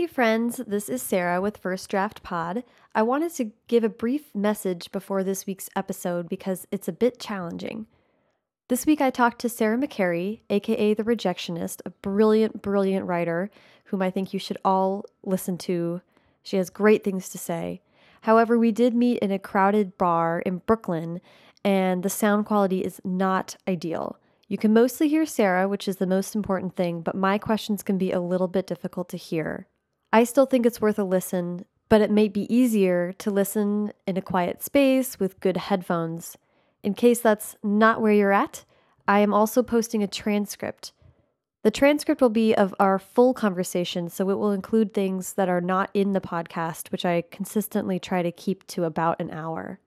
Hey friends, this is Sarah with First Draft Pod. I wanted to give a brief message before this week's episode because it's a bit challenging. This week I talked to Sarah McCarry, aka The Rejectionist, a brilliant, brilliant writer whom I think you should all listen to. She has great things to say. However, we did meet in a crowded bar in Brooklyn, and the sound quality is not ideal. You can mostly hear Sarah, which is the most important thing, but my questions can be a little bit difficult to hear. I still think it's worth a listen, but it may be easier to listen in a quiet space with good headphones. In case that's not where you're at, I am also posting a transcript. The transcript will be of our full conversation, so it will include things that are not in the podcast, which I consistently try to keep to about an hour.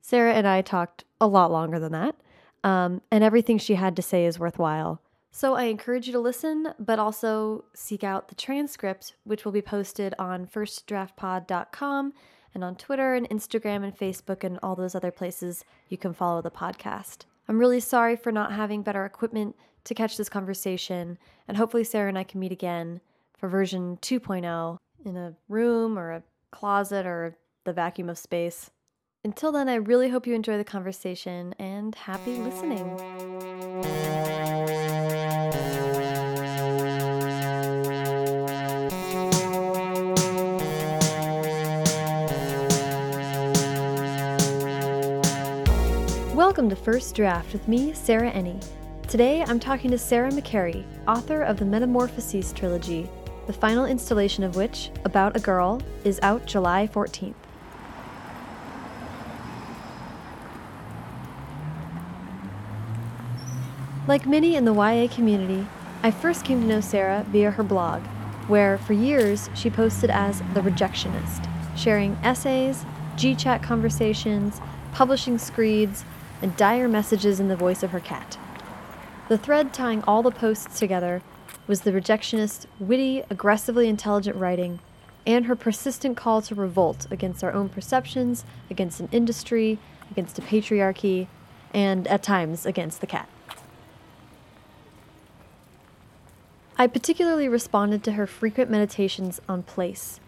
Sarah and I talked a lot longer than that, um, and everything she had to say is worthwhile. So I encourage you to listen, but also seek out the transcript, which will be posted on firstdraftpod.com and on Twitter and Instagram and Facebook and all those other places you can follow the podcast. I'm really sorry for not having better equipment to catch this conversation, and hopefully Sarah and I can meet again for version 2.0 in a room or a closet or the vacuum of space. Until then, I really hope you enjoy the conversation and happy listening. Welcome to First Draft with me, Sarah Enni. Today I'm talking to Sarah McCarry, author of the Metamorphoses trilogy, the final installation of which, About a Girl, is out July 14th. Like many in the YA community, I first came to know Sarah via her blog, where for years she posted as The Rejectionist, sharing essays, GChat conversations, publishing screeds, and dire messages in the voice of her cat. The thread tying all the posts together was the rejectionist's witty, aggressively intelligent writing and her persistent call to revolt against our own perceptions, against an industry, against a patriarchy, and at times against the cat. I particularly responded to her frequent meditations on place.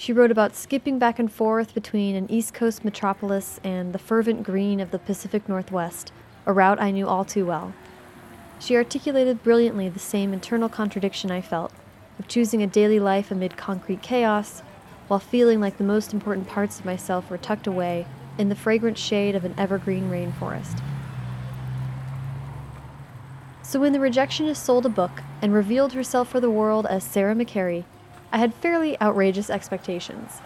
She wrote about skipping back and forth between an East Coast metropolis and the fervent green of the Pacific Northwest, a route I knew all too well. She articulated brilliantly the same internal contradiction I felt of choosing a daily life amid concrete chaos while feeling like the most important parts of myself were tucked away in the fragrant shade of an evergreen rainforest. So when the rejectionist sold a book and revealed herself for the world as Sarah McCarry, I had fairly outrageous expectations.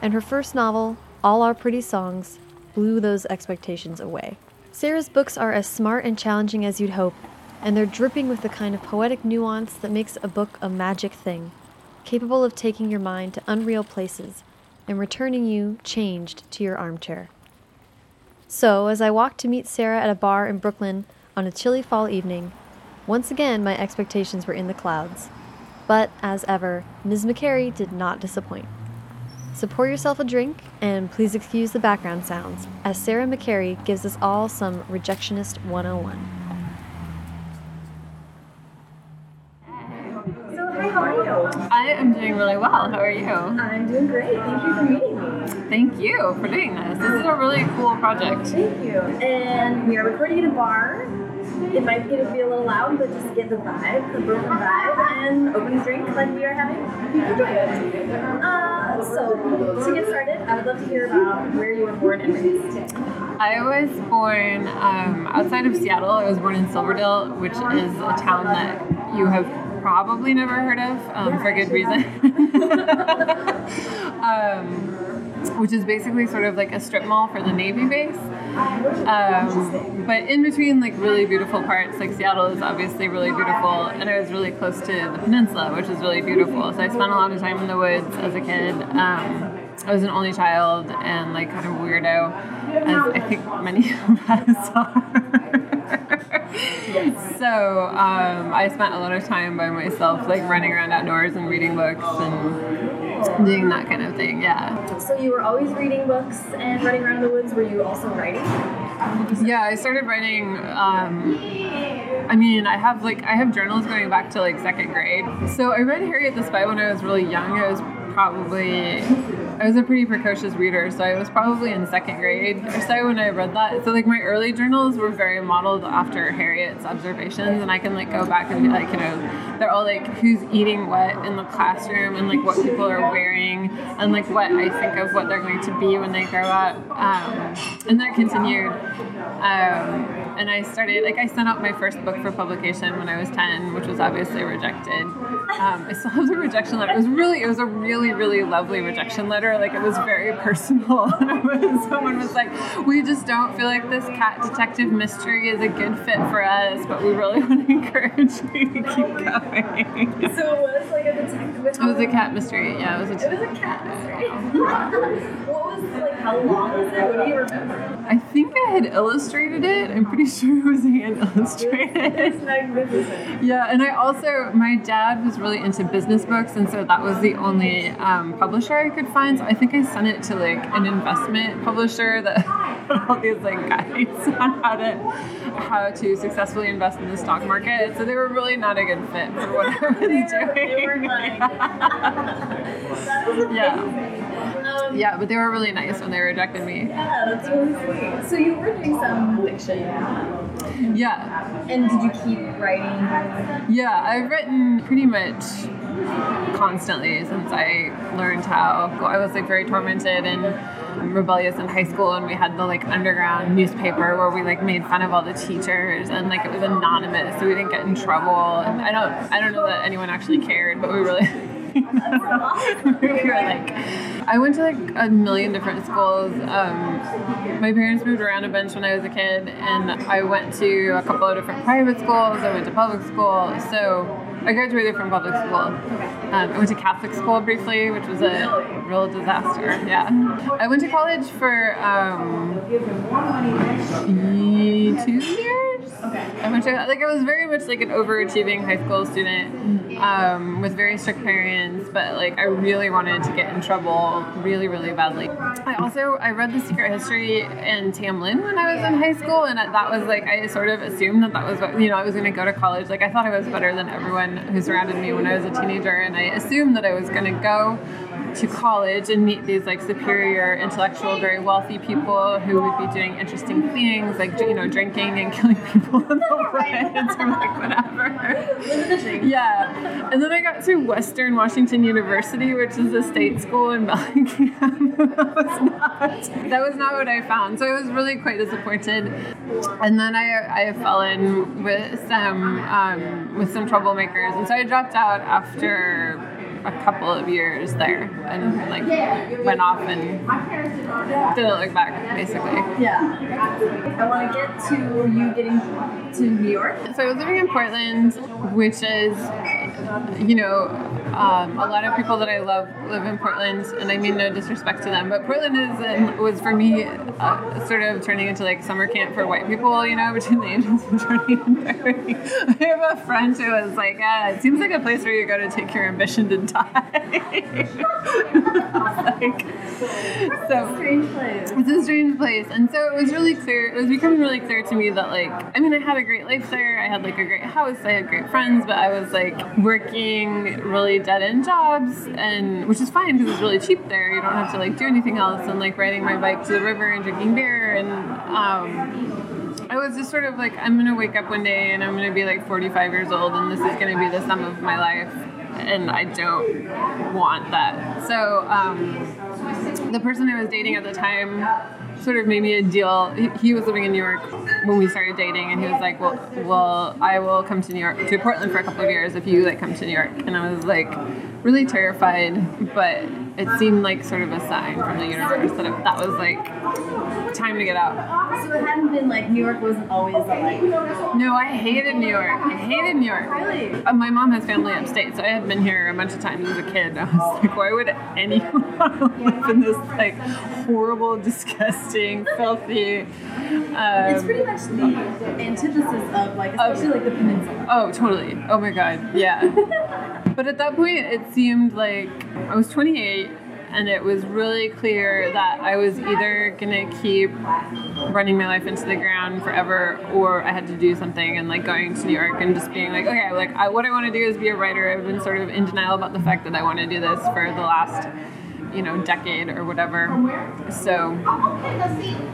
And her first novel, All Our Pretty Songs, blew those expectations away. Sarah's books are as smart and challenging as you'd hope, and they're dripping with the kind of poetic nuance that makes a book a magic thing, capable of taking your mind to unreal places and returning you, changed, to your armchair. So, as I walked to meet Sarah at a bar in Brooklyn on a chilly fall evening, once again my expectations were in the clouds. But, as ever, Ms. McCarry did not disappoint. So pour yourself a drink, and please excuse the background sounds, as Sarah McCarry gives us all some Rejectionist 101. So, how are you? I am doing really well. How are you? I'm doing great. Thank you for meeting me. Thank you for doing this. This is a really cool project. Thank you. And we are recording in a bar. It might get to be a little loud, but just get the vibe, the Brooklyn vibe, and open drink like we are having. Enjoy it. Uh, so, to get started, I would love to hear about where you were born and raised. I was born um, outside of Seattle. I was born in Silverdale, which is a town that you have probably never heard of um, for good reason. um, which is basically sort of like a strip mall for the Navy base. Um, but in between like really beautiful parts, like Seattle is obviously really beautiful, and I was really close to the peninsula, which is really beautiful. So I spent a lot of time in the woods as a kid. Um, I was an only child and like kind of weirdo, as I think many of us are. So um, I spent a lot of time by myself, like running around outdoors and reading books and doing that kind of thing. Yeah. So, you were always reading books and running around in the woods. Were you also writing? Yeah, I started writing um, I mean, I have like I have journals going back to like second grade. So I read Harriet the Spy when I was really young. I was probably I was a pretty precocious reader, so I was probably in second grade or so when I read that. So like my early journals were very modeled after Harriet's observations, and I can like go back and be like, you know, they're all like who's eating what in the classroom, and like what people are wearing, and like what I think of what they're going to be when they grow up. Um, and that continued. Um, and I started like I sent out my first book for publication when I was ten, which was obviously rejected. Um, I still have the rejection letter. It was really, it was a really, really lovely rejection letter. Like it was very personal. Someone was like, "We just don't feel like this cat detective mystery is a good fit for us, but we really want to encourage you to keep going." So it was like a detective. It was a cat mystery. Yeah, it was a. It was a cat mystery. what was like? How long was it? What do you remember? I think I had illustrated it. I'm pretty sure it was hand illustrated. It's magnificent. Yeah, and I also my dad was really into business books, and so that was the only um, publisher I could find. So I think I sent it to like an investment publisher that had all these like guides on how to how to successfully invest in the stock market. So they were really not a good fit for what I was doing. They were like, that was amazing. Yeah. Um, Yeah, but they were really nice when they rejected me. Yeah, that's really sweet. So you were doing some fiction, Yeah, and did you keep writing? Yeah, I've written pretty much constantly since I learned how. I was like very tormented and rebellious in high school, and we had the like underground newspaper where we like made fun of all the teachers, and like it was anonymous, so we didn't get in trouble. And I don't, I don't know that anyone actually cared, but we really. Were like, I went to like a million different schools. Um, my parents moved around a bunch when I was a kid, and I went to a couple of different private schools. I went to public school, so I graduated from public school. Um, I went to Catholic school briefly, which was a real disaster. Yeah, I went to college for um, two years. I went to like I was very much like an overachieving high school student um, with very strict parents, but like I really wanted to get in trouble really really badly. I also I read The Secret History and Tam Lin when I was in high school, and that was like I sort of assumed that that was what you know I was going to go to college. Like I thought I was better than everyone who surrounded me when I was a teenager, and I assumed that I was going to go to college and meet these like superior intellectual very wealthy people who would be doing interesting things like you know drinking and killing people in the woods or like whatever. Yeah. And then i got to western washington university which is a state school in bellingham. That was not that was not what i found. So i was really quite disappointed. And then i i fell in with some um, with some troublemakers. And so i dropped out after a couple of years there and like went off and didn't look back basically. Yeah. I want to get to you getting to New York. So I was living in Portland, which is, you know, um, a lot of people that I love live in Portland, and I mean no disrespect to them, but Portland is and was for me uh, sort of turning into like summer camp for white people, you know, between the ages of 20 and 30. I have a friend who was like, ah, it seems like a place where you go to take your ambition to die. like, so Strange place. it's a strange place and so it was really clear it was becoming really clear to me that like i mean i had a great life there i had like a great house i had great friends but i was like working really dead-end jobs and which is fine because it's really cheap there you don't have to like do anything else and like riding my bike to the river and drinking beer and um I was just sort of like, I'm gonna wake up one day and I'm gonna be like 45 years old and this is gonna be the sum of my life, and I don't want that. So, um, the person I was dating at the time sort of made me a deal. He, was living in New York when we started dating, and he was like, "Well, well, I will come to New York to Portland for a couple of years if you like come to New York." And I was like, really terrified, but it seemed like sort of a sign from the universe that it, that was like time to get out. So it hadn't been like New York wasn't always like. No, I hated New York. I hated New York. Really? Uh, my mom has family upstate, so I had been here a bunch of times as a kid. I was like, why would anyone want to live in this like horrible, disgusting, filthy? Um, It's pretty much the antithesis of like, especially like the peninsula. Oh, totally. Oh my god, yeah. but at that point, it seemed like I was 28 and it was really clear that I was either gonna keep running my life into the ground forever, or I had to do something. And like going to New York and just being like, okay, like I, what I want to do is be a writer. I've been sort of in denial about the fact that I want to do this for the last you know, decade or whatever. So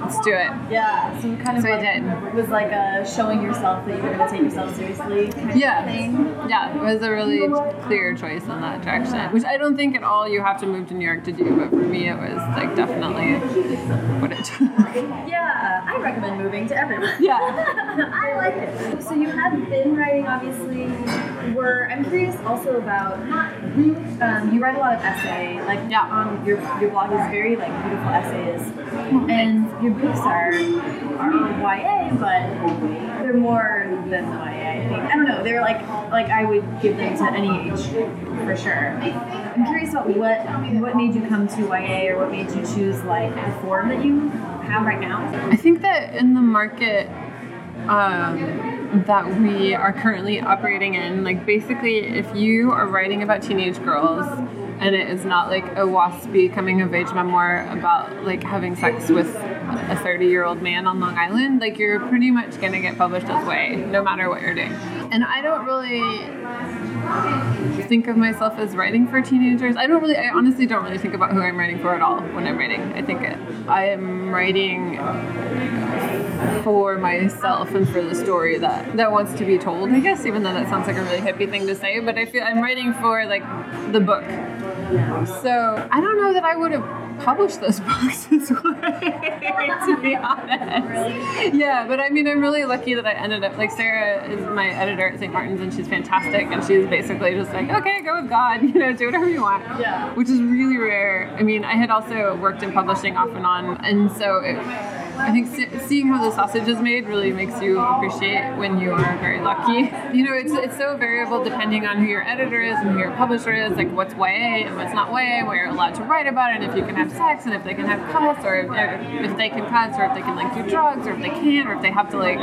let's do it. Yeah, so kind of So I did. was like a showing yourself that you were going to take yourself seriously kind of Yeah. thing. Yeah, it was a really clear choice in that direction, which I don't think at all you have to move to New York to do, but for me it was like definitely what it took. Yeah, I recommend moving to everyone. Yeah. I like it. So you have been writing, obviously. Were I'm curious also about um, you write a lot of essay, like Yeah. on your your blog is very like beautiful essays, and your books are are YA, but they're more than YA. I think I don't know. They're like like I would give them to any age for sure. I'm curious about what what made you come to YA or what made you choose like the form that you have right now. I think that in the market um, that we are currently operating in, like basically, if you are writing about teenage girls and it is not like a waspy coming of age memoir about like having sex with a 30 year old man on Long Island, like you're pretty much gonna get published as way, no matter what you're doing. And I don't really think of myself as writing for teenagers. I don't really, I honestly don't really think about who I'm writing for at all when I'm writing. I think it, I am writing for myself and for the story that that wants to be told. I guess even though that sounds like a really hippie thing to say, but I feel I'm writing for like the book. So I don't know that I would have published those books this way, to be honest. Yeah, but I mean, I'm really lucky that I ended up like Sarah is my editor at St. Martin's, and she's fantastic, and she's basically just like, okay, go with God, you know, do whatever you want. Yeah. Which is really rare. I mean, I had also worked in publishing off and on, and so it, I think se- seeing how the sausage is made really makes you appreciate when you are very lucky. You know, it's it's so variable depending on who your editor is and who your publisher is, like what's YA and what's not YA, what you're allowed to write about, and if you can have sex, and if they can have cuts, or if, if they can cuts, or if they can like do drugs, or if they can't, or if they have to like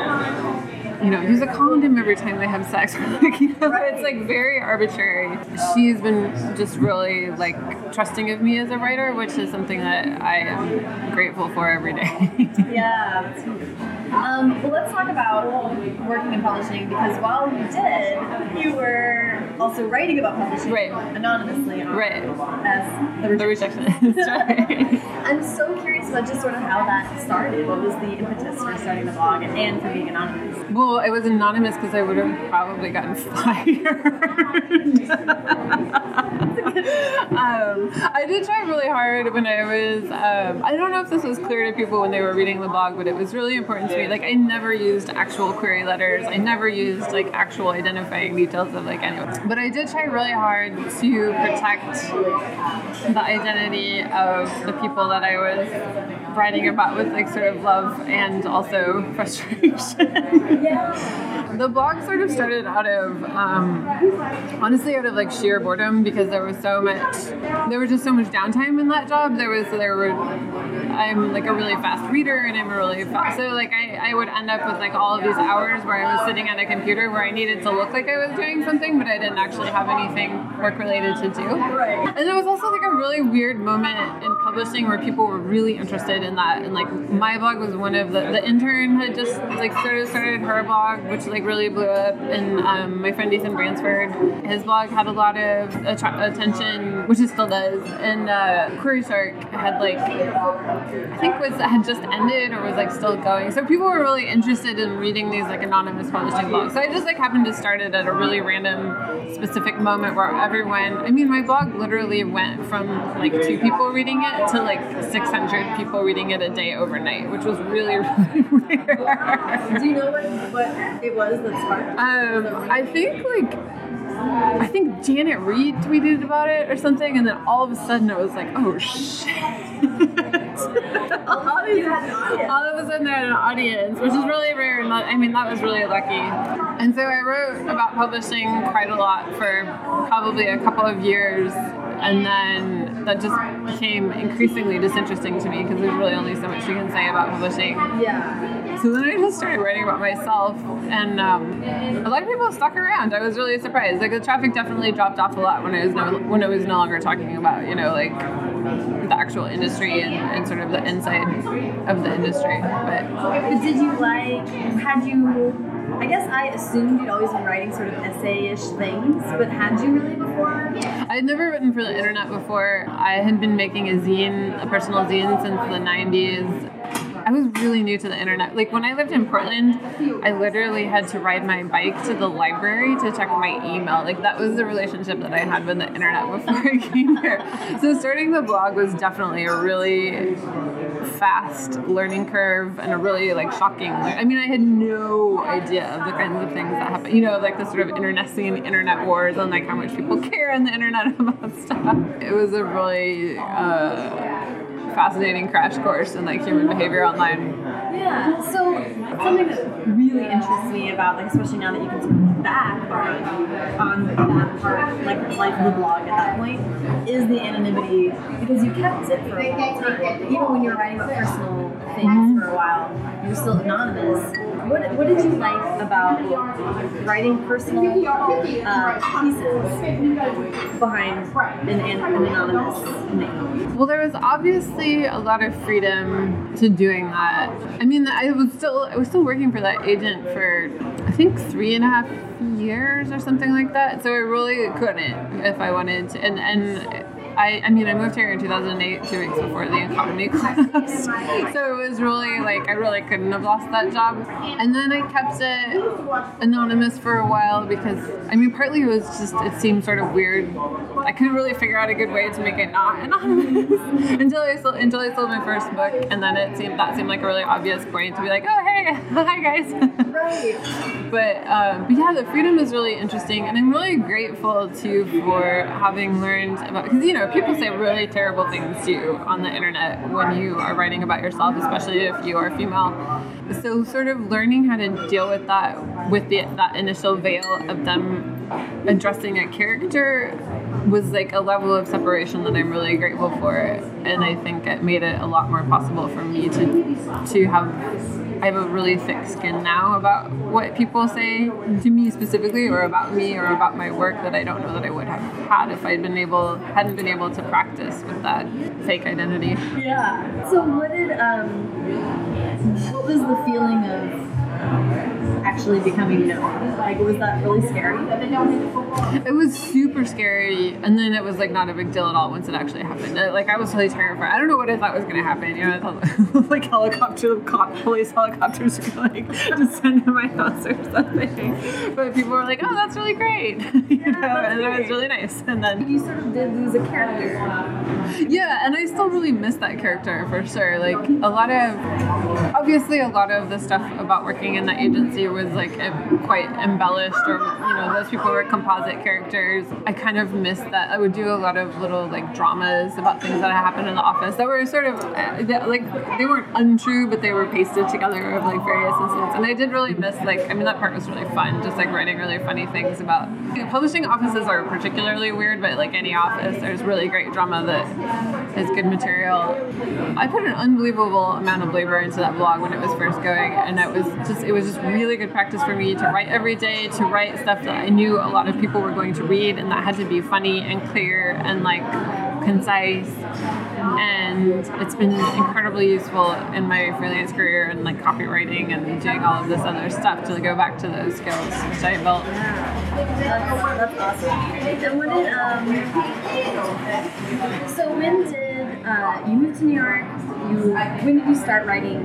you know, use a condom every time they have sex. Like, you know, It's like very arbitrary. She's been just really like trusting of me as a writer, which is something that I am grateful for every day. Yeah. Um, well, let's talk about working in publishing because while you did, you were also writing about publishing Right. anonymously on, Right. as the the rejection. rejection. right. I'm so curious about just sort of how that started. What was the impetus for starting the blog and, and for being anonymous? Well, it was anonymous because I would have probably gotten fired. um, I did try really hard when I was. Um, I don't know if this was clear to people when they were reading the blog, but it was really important to me. Like, I never used actual query letters. I never used like actual identifying details of like anyone. But I did try really hard to protect the identity of the people that I was writing about with like sort of love and also frustration. The blog sort of started out of, um, honestly, out of like sheer boredom because there was so much, there was just so much downtime in that job. There was, there were, I'm like a really fast reader and I'm a really fast, so like I, I would end up with like all of these hours where I was sitting at a computer where I needed to look like I was doing something, but I didn't actually have anything work related to do. And it was also like a really weird moment in publishing where people were really interested in that. And like my blog was one of the, the intern had just like sort of started her blog, which like really blew up. And um, my friend Nathan Bransford, his blog had a lot of attra- attention, which it still does. And uh, Query Shark had like, I think was had just ended or was like still going. So people were really interested in reading these like anonymous publishing blogs. So I just like happened to start it at a really random specific moment where everyone, I mean, my blog literally went from like two people reading it to like 600 people reading it a day overnight, which was really, really rare. Do you know what, what it was that sparked? Um, I think like I think Janet Reid tweeted about it or something, and then all of a sudden it was like, oh shit. all, these- You had an audience. all of a sudden, I had an audience, which is really rare. And that, I mean, that was really lucky. And so I wrote about publishing quite a lot for probably a couple of years and then that just became increasingly disinteresting to me because there's really only so much you can say about publishing. Yeah. So then I just started writing about myself, and um, a lot of people stuck around. I was really surprised. Like the traffic definitely dropped off a lot when I was no when I was no longer talking about you know like the actual industry and, and sort of the inside of the industry. But But did you like, had you, I guess I assumed you'd always been writing sort of essay-ish things, but had you really before? I had never written for the internet before. I had been making a zine, a personal zine, since the 90s. I was really new to the internet. Like when I lived in Portland, I literally had to ride my bike to the library to check my email. Like that was the relationship that I had with the internet before I came here. So starting the blog was definitely a really fast learning curve and a really like shocking. I mean, I had no idea of the kinds of things that happen. You know, like the sort of internecine internet wars and like how much people care on the internet about stuff. It was a really uh, fascinating crash course in like human behavior online. Yeah. So something that really interests me about, like, especially now that you can of look back on on that part, like the life of the blog at that point, is the anonymity because you kept it for a long time. Even when you were writing about personal things for a while, you were still anonymous. What, what did you like about writing personal uh, pieces behind an, an, an anonymous name? Well, there was obviously a lot of freedom to doing that. I mean, I was still I was still working for that agent for I think three and a half years or something like that. So I really couldn't if I wanted to. And and I I mean I moved here in 2008, two weeks before the economy collapsed. so it was really like I really couldn't have lost that job. And then I kept it anonymous for a while because I mean partly it was just it seemed sort of weird. I couldn't really figure out a good way to make it not anonymous until I sold until I sold my first book, and then it seemed that seemed like a really obvious point to be like, oh hey, hi guys. Right. but um, but yeah, the freedom is really interesting, and I'm really grateful too for having learned about because you know people say really terrible things to you on the internet when you are writing about yourself, especially if you are female. So sort of learning how to deal with that with the that initial veil of them addressing a character was like a level of separation that I'm really grateful for, and I think it made it a lot more possible for me to to have. I have a really thick skin now about what people say to me specifically, or about me, or about my work that I don't know that I would have had if I'd been able hadn't been able to practice with that fake identity. Yeah. So what did um what was the feeling of actually becoming known? Like was that really scary? It was super scary, and then it was like not a big deal at all once it actually happened. Uh, Like I was really terrified. I don't know what I thought was going to happen. You know, I thought like helicopter, cop, police helicopters were like descend to my house or something. But people were like, "Oh, that's really great," you know, that's and it was really nice. And then You sort of did lose a character. Yeah, and I still really miss that character for sure. Like a lot of, obviously, a lot of the stuff about working in the agency was like quite embellished, or you know, those people were composite characters. I kind of miss that. I would do a lot of little like dramas about things that happened in the office that were sort of uh, like they weren't untrue, but they were pasted together of like various incidents. And I did really miss like I mean that part was really fun, just like writing really funny things about. Publishing offices are particularly weird, but like any office, there's really great drama that is good material. I put an unbelievable amount of labor into that blog when it was first going, and it was just it was just really good practice for me to write every day, to write stuff that I knew a lot of people were going to read, and that had to be funny and clear and like concise. And it's been incredibly useful in my freelance career and like copywriting and doing all of this other stuff to go back to those skills which I built. That's, that's awesome. Did um so when did uh, you move to New York? You when did you start writing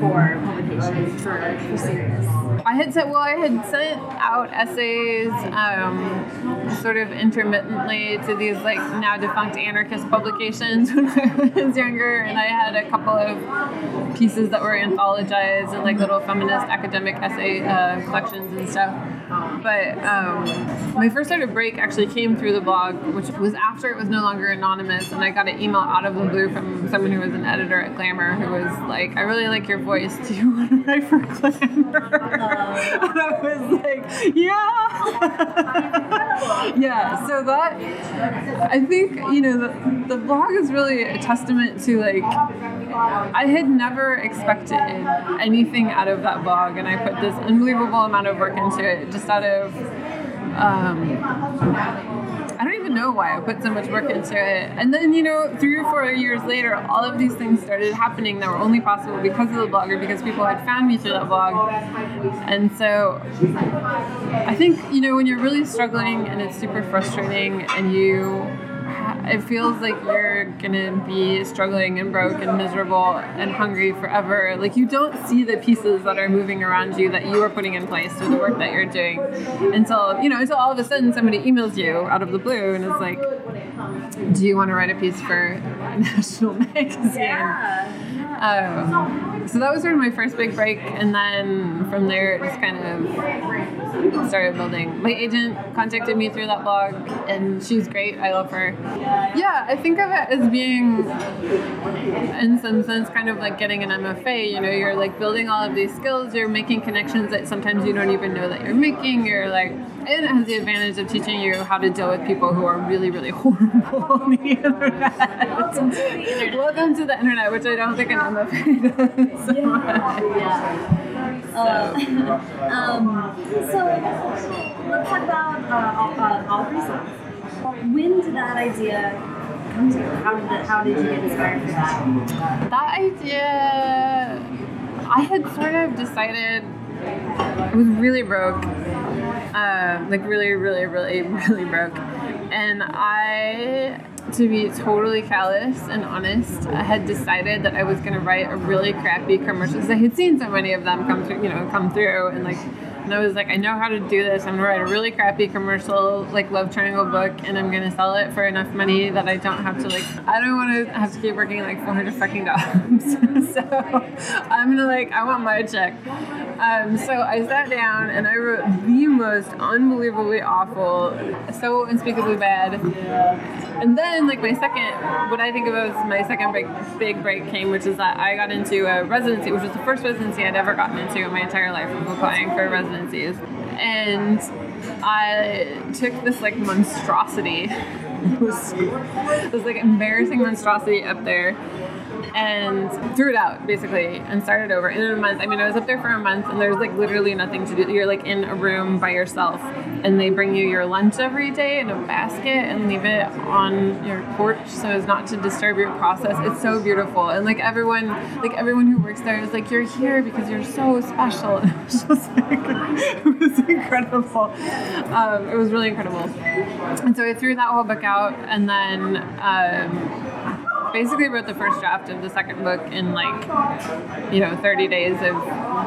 for publication for for? I had sent well, I had sent out essays, um, sort of intermittently to these like now defunct anarchist publications when I was younger, and I had a couple of pieces that were anthologized and like little feminist academic essay uh, collections and stuff. But um, my first sort of break actually came through the blog, which was after it was no longer anonymous, and I got an email out of the blue from someone who was an editor at Glamour who was like, "I really like your voice. Do you want to write for Glamour?" and I was like, "Yeah." yeah, so that I think you know the, the blog is really a testament to like I had never expected anything out of that blog, and I put this unbelievable amount of work into it just out of. Um, I don't even know why I put so much work into it. And then, you know, three or four years later, all of these things started happening that were only possible because of the blog or because people had found me through that blog. And so I think, you know, when you're really struggling and it's super frustrating and you it feels like you're gonna be struggling and broke and miserable and hungry forever. Like you don't see the pieces that are moving around you that you are putting in place through the work that you're doing until you know until all of a sudden somebody emails you out of the blue and is like, "Do you want to write a piece for a national magazine?" Yeah. Um, so that was sort of my first big break, and then from there it just kind of started building. My agent contacted me through that blog, and she's great. I love her. Yeah, I think of it as being, in some sense, kind of like getting an MFA. You know, you're like building all of these skills. You're making connections that sometimes you don't even know that you're making. You're like, and it has the advantage of teaching you how to deal with people who are really, really horrible on the internet. Welcome to the internet. Welcome to the internet, which I don't think an MFA does. Yeah. Uh, um, so let's talk about uh, all, uh, all three songs. When did that idea come to you? How did how did you get inspired for that? That idea, I had sort of decided, I was really broke, uh, like really, really, really, really broke. And I, to be totally callous and honest, I had decided that I was going to write a really crappy commercial because I had seen so many of them come through, you know, come through, and like, and I was like, I know how to do this. I'm gonna write a really crappy commercial, like love triangle book, and I'm gonna sell it for enough money that I don't have to like, I don't want to have to keep working like 400 fucking jobs. so I'm gonna like, I want my check. Um, so I sat down and I wrote the most unbelievably awful, so unspeakably bad. And then, like my second, what I think of as my second big big break came, which is that I got into a residency, which was the first residency I'd ever gotten into in my entire life of applying for residencies, and I took this like monstrosity. It was, it was like embarrassing monstrosity up there and threw it out basically and started over in a month. I mean, I was up there for a month and there's like literally nothing to do. You're like in a room by yourself and they bring you your lunch every day in a basket and leave it on your porch so as not to disturb your process. It's so beautiful. And like everyone, like everyone who works there is like, you're here because you're so special. And it was just like, it was incredible. Um, it was really incredible. And so I threw that whole book out and then, um, basically wrote the first draft of the second book in like you know 30 days of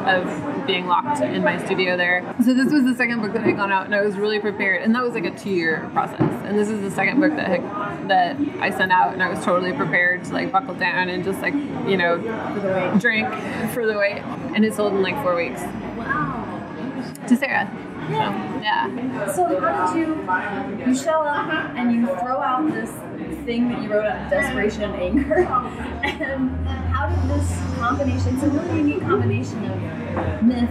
of being locked in my studio there. So this was the second book that had gone out and i was really prepared and that was like a two year process. And this is the second book that had, that i sent out and i was totally prepared to like buckle down and just like you know drink for the wait. And it sold in like four weeks. Wow. to sarah. So, yeah. So how did you you show up and you throw out this thing that you wrote of desperation and anger? And how did this combination, it's a really unique combination of myth,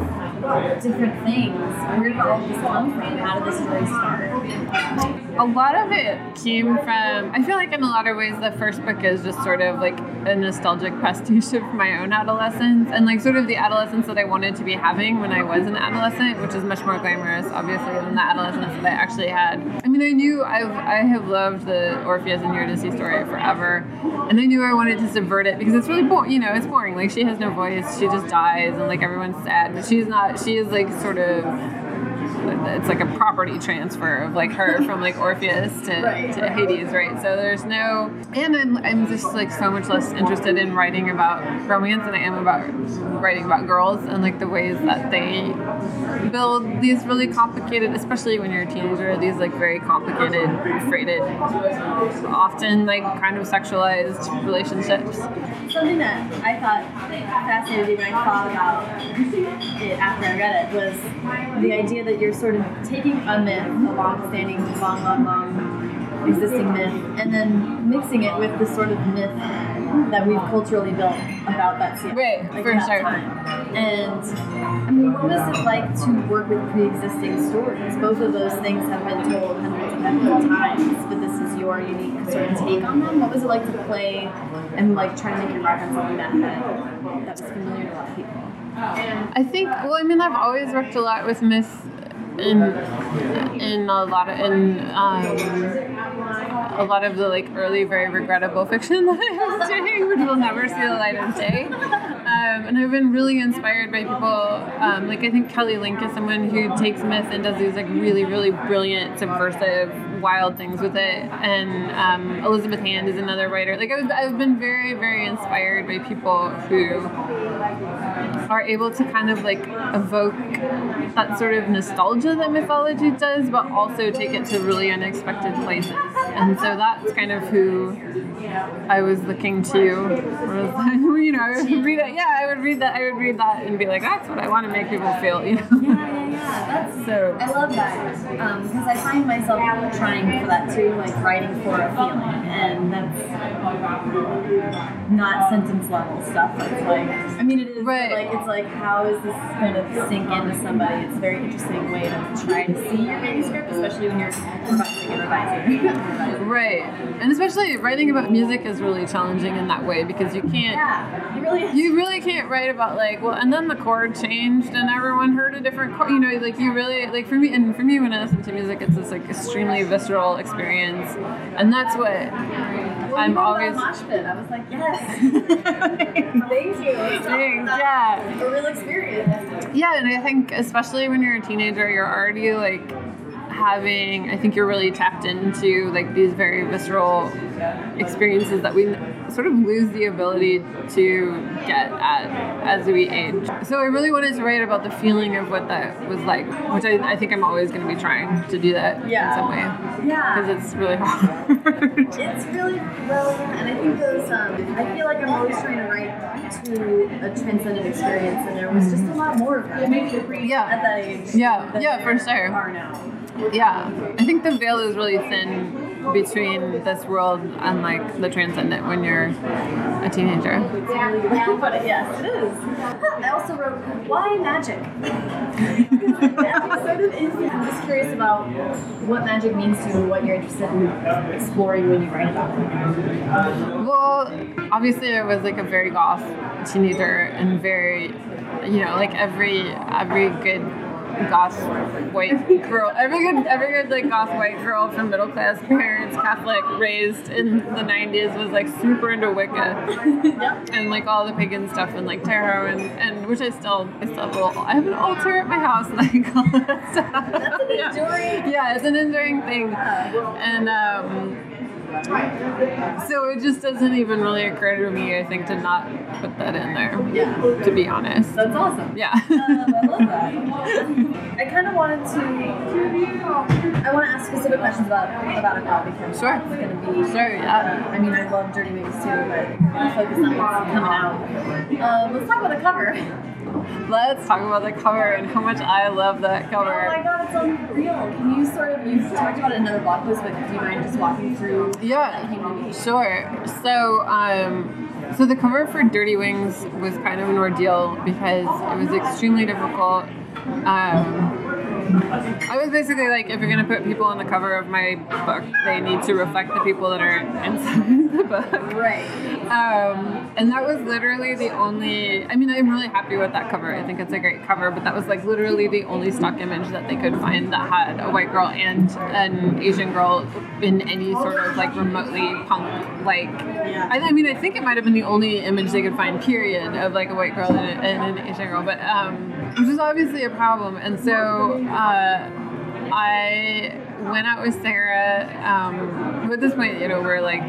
different things. Where did all this come from? How did this story start? A lot of it came from i feel like in a lot of ways the first book is just sort of like a nostalgic pastiche of my own adolescence and like sort of the adolescence that i wanted to be having when i was an adolescent which is much more glamorous obviously than the adolescence that i actually had. I mean i knew i've i have loved the orpheus and eurydice story forever and i knew i wanted to subvert it because it's really boring you know it's boring. Like she has no voice she just dies and like everyone's sad but she's not she is like sort of it's like a property transfer of like her from like Orpheus to, Right, to right. Hades, right? So there's no, and I'm, I'm just like so much less interested in writing about romance than I am about writing about girls and like the ways that they build these really complicated, especially when you're a teenager, these like very complicated, freighted, often like kind of sexualized relationships. Something that I thought fascinated me when I thought about it after I read it was the idea that you're sort of taking a myth, a long-standing, long, long, long existing myth, and then mixing it with the sort of myth that we've culturally built about that scene. Right, like for sure. time. And I mean, what was it like to work with pre-existing stories? Both of those things have been told hundreds of times, but this is your unique sort of take on them. What was it like to play and like try to make your mark on something that had, that was familiar to a lot of people? I think. Well, I mean, I've always worked a lot with myths in in a lot of in um, a lot of the like early, very regrettable fiction that I was doing, which will never see the light of day. Um, and I've been really inspired by people. Um, like I think Kelly Link is someone who takes myth and does these like really, really brilliant, subversive, wild things with it. And um, Elizabeth Hand is another writer. Like I've, I've been very, very inspired by people who are able to kind of like evoke that sort of nostalgia that mythology does, but also take it to really unexpected places. And so that's kind of who I was looking to. Was, you know, I would read it. Yeah, I would read that. I would read that and be like, that's what I want to make people feel. You know. Yeah, yeah, yeah. That's So- I love that um, because I find myself trying for that too, like writing for a feeling, and that's not sentence level stuff. It's like I mean, it is Right. like it's like how is this going to sink into somebody? It's a very interesting way to try to see your manuscript, especially when you're revising and. Revising. Right. And especially writing about music is really challenging in that way because you can't. yeah, you really. you really can't write about like well and then the chord changed and everyone heard a different chord you know like you really like for me and for me when i listen to music it's this like extremely visceral experience and that's what Well, i'm always that mosh pit. I was like, yes. Thank you. Thanks, yeah. A real experience. yeah and i think especially when you're a teenager you're already like having i think you're really tapped into like these very visceral experiences that we sort of lose the ability to get at as we age so i really wanted to write about the feeling of what that was like which i, I think i'm always going to be trying to do that Yeah. in some way Yeah. because it's really hard It's really relevant, and I think those. Um, I feel like I'm always trying to write to a transcendent experience, and there was just a lot more of that. Yeah. At that age. Yeah, than yeah, for there sure. Are now. Yeah, I think the veil is really thin between this world and like the transcendent when you're a teenager. It's a really good way to put it. Yes, it is. I also wrote, why magic? I'm sort of I'm just curious about what magic means to you and what you're interested in exploring when you write about it. Well, obviously I was like a very goth teenager and very, you know, like every every good goth white girl, every good every good like goth white girl from middle class parents, Catholic, raised in the '90s was like super into Wicca Yep. and like all the pagan stuff and like tarot and, and which I still I still have, a little, I have an altar at my house and I call that stuff. That's an Yeah. enduring. Yeah, it's an enduring thing, and um, so it just doesn't even really occur to me. I think to not put that in there. Yeah. To be honest. That's awesome. Yeah. Um, I love that. I kind of wanted to. I want to ask specific questions about about it now because Sure. it's going to be. Sure, yeah. Uh, I mean, I love Dirty Wings too, but we focus on what's coming out. Um, let's talk about the cover. Let's talk about the cover and how much I love that cover. Oh my god, it's unreal. Can you sort of, you've talked about it in another blog post, but do you mind just walking through Yeah, sure. So, um, so the cover for Dirty Wings was kind of an ordeal because it was extremely difficult. Um, I was basically like, if you're gonna put people on the cover of my book, they need to reflect the people that are inside the book. Right. Um, and that was literally the only. I mean, I'm really happy with that cover. I think it's a great cover, but that was like literally the only stock image that they could find that had a white girl and an Asian girl in any sort of like remotely punk like. I, I mean, I think it might have been the only image they could find, period, of like a white girl and, and an Asian girl, but um, which is obviously a problem. And so uh, I went out with Sarah. Um, at this point, you know, we're like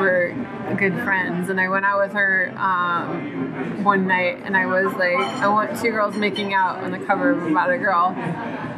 we're good friends, and I went out with her um, one night, and I was like, I want two girls making out on the cover of About a Girl,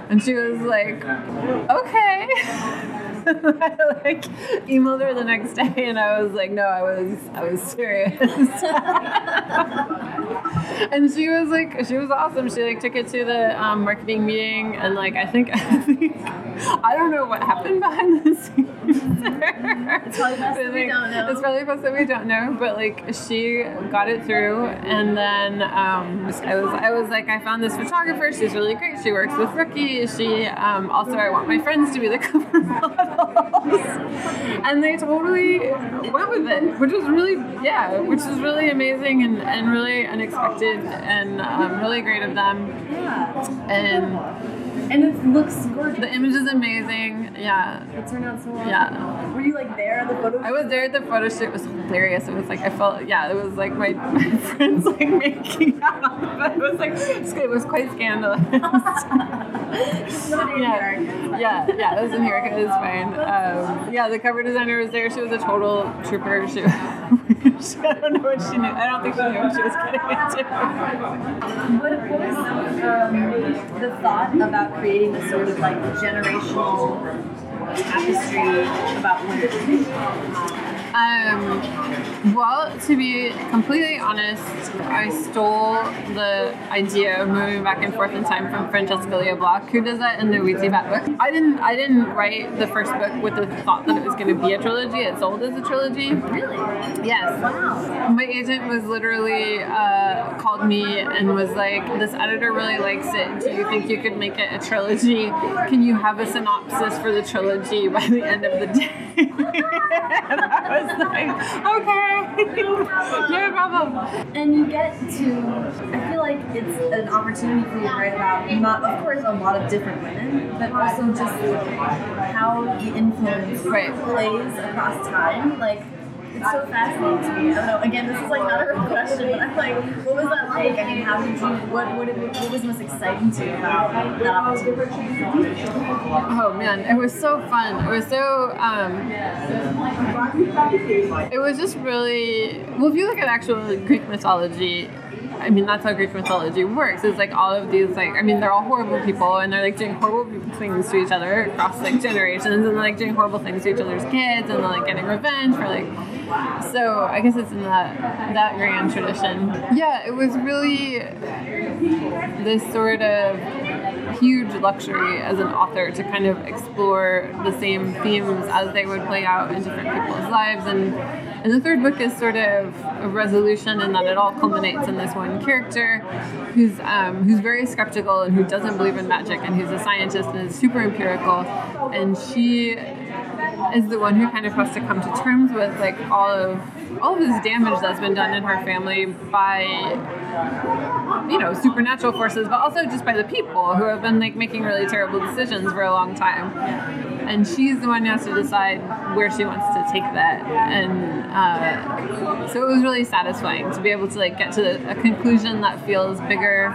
and she was like, okay. I like emailed her the next day, and I was like, no, I was I was serious. and she was like, she was awesome. She like took it to the um, marketing meeting, and like I think, I think I don't know what happened behind the scenes. It's probably best that we don't know. It's probably best that we don't know, but like she got it through, and then um, I was I was like, I found this photographer. She's really great. She works with rookies. She um, also I want my friends to be the cover and they totally went with it, which was really yeah, which was really amazing and, and really unexpected and um, really great of them. Yeah. And And it looks gorgeous. the image is amazing. Yeah, It turned out so well. Yeah. Were you like there at the photo? I was there at the photo shoot. It was hilarious. It was like I felt yeah. It was like my, my friends like making out, but it was like it was quite scandalous. yeah, yeah, yeah. It was in here. It was fine. Um, yeah, the cover designer was there. She was a total trooper. She, she, I don't know what she knew. I don't think she knew what she was getting into. What, what was um, the thought about creating this sort of like generational tapestry about women? Um, well, to be completely honest, I stole the idea of moving back and forth in time from Francesca Lia Block, who does that in the Weetzie Bat book. I didn't, I didn't write the first book with the thought that it was going to be a trilogy. It sold as a trilogy. Really? Yes. Wow. My agent was literally uh, called me and was like, "This editor really likes it. Do you think you could make it a trilogy? Can you have a synopsis for the trilogy by the end of the day?" was like, "Okay, no problem." And you get to, I feel like it's an opportunity for you to write about, not, of course, a lot of different women, but also just how the influence Right. plays across time. Like, it's so fascinating to me. I don't know. Again, this is like not a real question, but I'm like, what was that like? I mean, how did you? What what, what was most exciting to you about that? Oh man, it was so fun. It was so. Um, it was just really well. If you look at actual Greek mythology, I mean that's how Greek mythology works. It's like all of these like I mean they're all horrible people and they're like doing horrible things to each other across like generations and like doing horrible things to each other's kids and they're like getting revenge for like. So I guess it's in that that grand tradition. Yeah, it was really this sort of huge luxury as an author to kind of explore the same themes as they would play out in different people's lives and and the third book is sort of a resolution in that it all culminates in this one character who's um, who's very skeptical and who doesn't believe in magic and who's a scientist and is super empirical. And she is the one who kind of has to come to terms with like all of all of this damage that's been done in her family by you know supernatural forces but also just by the people who have been like making really terrible decisions for a long time. And she's the one who has to decide where she wants to take that. And uh, so it was really satisfying to be able to like get to a conclusion that feels bigger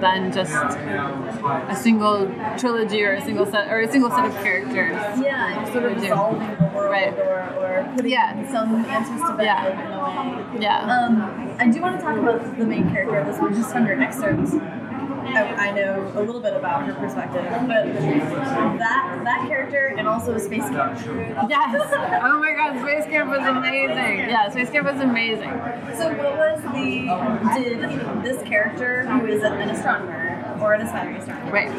than just a single trilogy or a single set or a single set of characters. Yeah, sort of resolving Right. or, or putting Yeah. some answers to bed Yeah. in a way. yeah Um, I do want to talk about the main character of this one, just under excerpts. I, I know a little bit about her perspective, but that that character and also Space Camp. Yes. Oh my God, Space Camp was amazing. Yeah, Space Camp was amazing. So, what was the did this character who is an astronomer or an aspiring astronomer Right.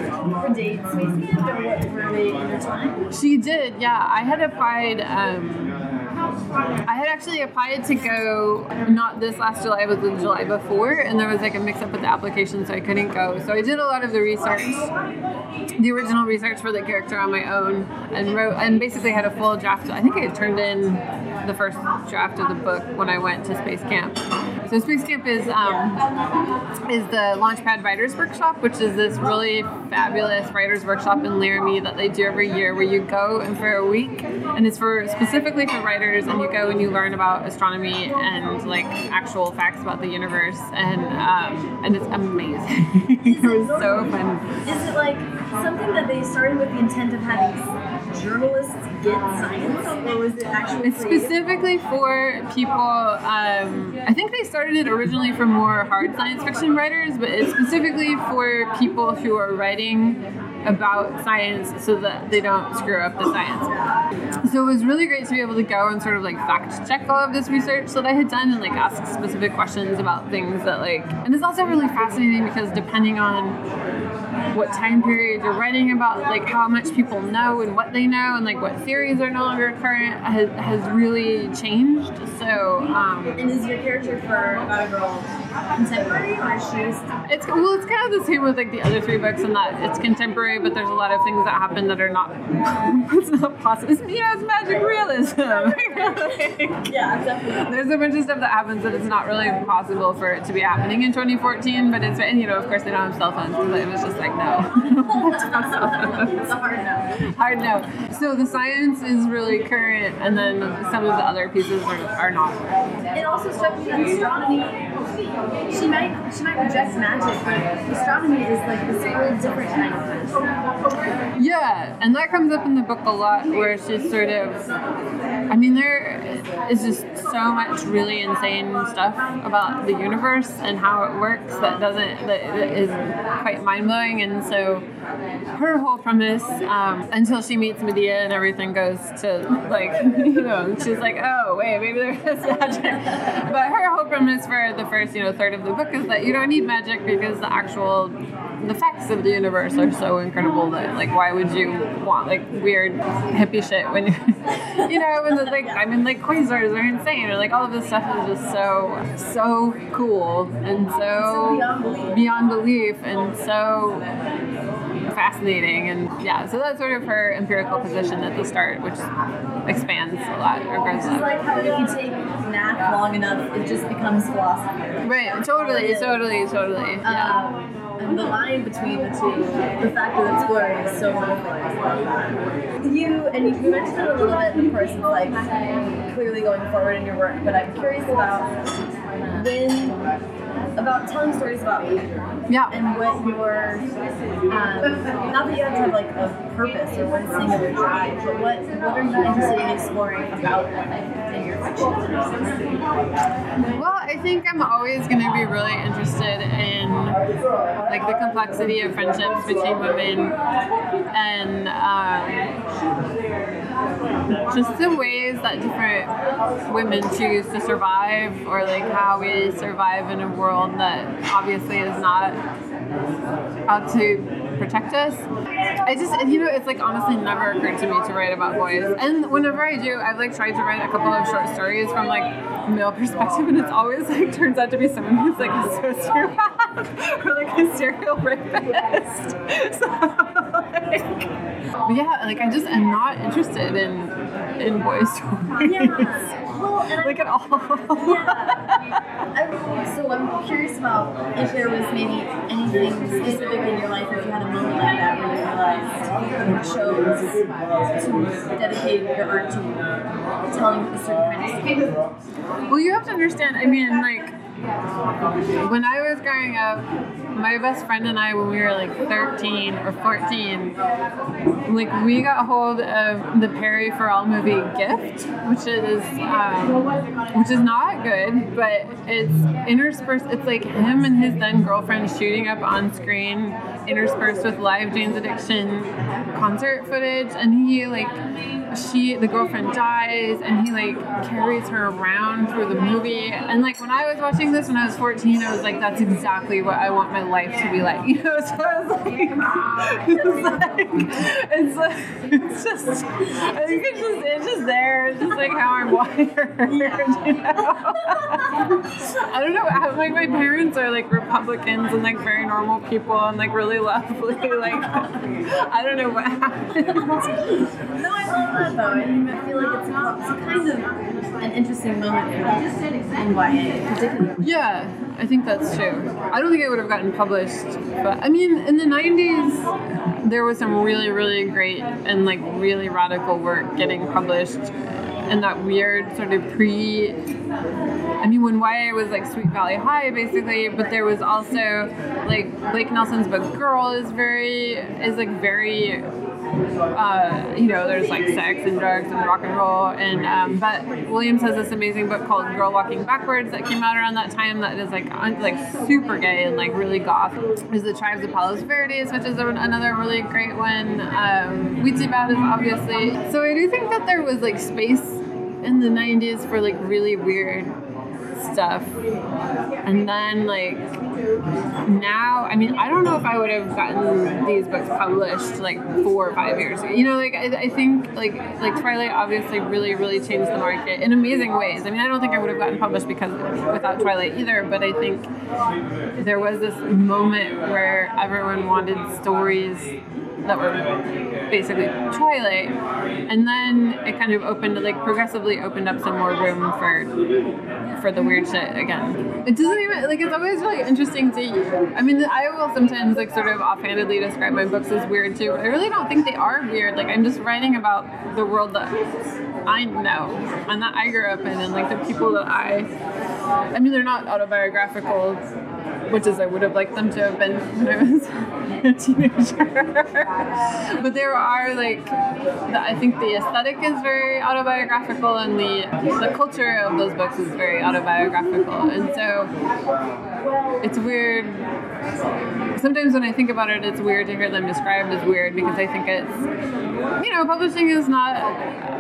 For dates, Space Camp, or what were they intertwined? She did. Yeah, I had applied. Um, I had actually applied to go not this last July, but the July before, and there was like a mix up with the application, so I couldn't go. So I did a lot of the research, the original research for the character on my own, and wrote and basically had a full draft. I think I had turned in the first draft of the book when I went to Space Camp. So Space Camp is um, is the Launchpad Writers Workshop, which is this really fabulous writers workshop in Laramie that they do every year, where you go and for a week, and it's for specifically for writers, and you go and you learn about astronomy and like actual facts about the universe, and um, and it's amazing. it was so fun. Is it like something that they started with the intent of having journalists get science, or was it actually It's specifically for people. Um, I think they started it originally for more hard science fiction writers, but it's specifically for people who are writing about science so that they don't screw up the science. So it was really great to be able to go and sort of like fact check all of this research that I had done and like ask specific questions about things that like and it's also really fascinating because depending on what time period you're writing about, like how much people know and what they know, and like what theories are no longer current, has, has really changed. So, um, And is your character for About a Girl contemporary or is she just it's well, it's kind of the same with like the other three books, in that it's contemporary, but there's a lot of things that happen that are not, it's not possible. It's, you know, it's magic realism. Yeah, definitely. There's a bunch of stuff that happens that it's not really possible for it to be happening in 2014, but it's and you know, of course, they don't have cell phones, so it was just like no. It's a hard no. Hard no. So the science is really current, and then some of the other pieces are, are not. It also struck me that astronomy. She might she might reject magic, but astronomy is like this whole different kind of magic. Yeah, and that comes up in the book a lot, where she's sort of. I mean, there is just so much really insane stuff about the universe and how it works that doesn't that is quite mind blowing, and so her whole premise um, until she meets Medea and everything goes to like you know she's like oh wait maybe there is magic, but her whole premise for the first you know third of the book is that you don't need magic because the actual the facts of the universe are so incredible that like why would you want like weird hippie shit when you you know when the, like I mean like quasars are insane or like all of this stuff is just so so cool and so beyond belief. beyond belief and so fascinating and yeah so that's sort of her empirical position at the start which expands a lot or grows It's lot like how if you take math long enough, it just becomes philosophy. right totally totally totally yeah Um, and the line between the two, the fact that it's blurry is so wonderful. You and you, mentioned it a little bit, of course, it's like clearly going forward in your work, but I'm curious about when about telling stories about yeah and what your um, not that you have to have like a purpose or one singular drive, but what what are you interested in exploring about that in your fiction? Well, I think I'm always going to be really interested in like the complexity of friendships between women and um, just the ways that different women choose to survive, or like how we survive in a world that obviously is not out to protect us. I just, you know, it's like honestly never occurred to me to write about boys. And whenever I do, I've like tried to write a couple of short stories from like male perspective, and it's always like turns out to be someone who's like a sociopath or like a serial rapist. So, like, but yeah, like I just am not interested in in boys stories. Yeah. Well, and like at all. I, so I'm curious about if there was maybe anything specific in your life, if you had a moment like that where you realized you chose to dedicate your art to telling a certain kind of story. Well, you have to understand. I mean, like when I was growing up, my best friend and I, when we were like 13 or 14, like we got hold of the Perry Farrell movie Gift, which is um, which is not good, but it's interspersed. It's like him and his then girlfriend shooting up on screen, interspersed with live Jane's Addiction concert footage, and he like she the girlfriend dies and he like carries her around through the movie. And like when I was watching this when I was 14 I was like that's exactly what I want my life to be like. You know so I was like it's like it's it's just I think it's just it's just there. It's just like how I'm wired you know? I don't know like my parents are like Republicans and like very normal people and like really lovely like I don't know what happened. No, I love that though. I feel like it's, kind of an interesting moment in YA, particularly. Yeah, I think that's true. I don't think it would have gotten published, but I mean, in the 90s, there was some really, really great and like really radical work getting published in that weird sort of pre. I mean, when YA was like Sweet Valley High, basically, but there was also like Blake Nelson's book Girl is very, is like very uh, you know, there's like sex and drugs and rock and roll. And um, Bett Williams has this amazing book called Girl Walking Backwards that came out around that time that is like un- like super gay and like really goth. There's the Tribes of Palos Verdes, which is another really great one. Um, Bad is obviously. So I do think that there was like space in the 90s for like really weird stuff. And then like now, I mean, I don't know if I would have gotten these books published like four or five years ago. You know, like I, I think like like Twilight obviously really really changed the market in amazing ways. I mean, I don't think I would have gotten published because without Twilight either. But I think there was this moment where everyone wanted stories that were basically Twilight, and then it kind of opened, like progressively opened up some more room for for the weird shit again. It doesn't even like it's always really interesting to. I mean, I will sometimes like sort of offhandedly describe my books as weird too, but I really don't think they are weird. Like I'm just writing about the world that I know and that I grew up in, and like the people that I. I mean, they're not autobiographical which is I would have liked them to have been when I was a teenager. but there are like, the, I think the aesthetic is very autobiographical, and the the culture of those books is very autobiographical, and so it's weird. Sometimes when I think about it, it's weird to hear them described as weird because I think it's, you know, publishing is not,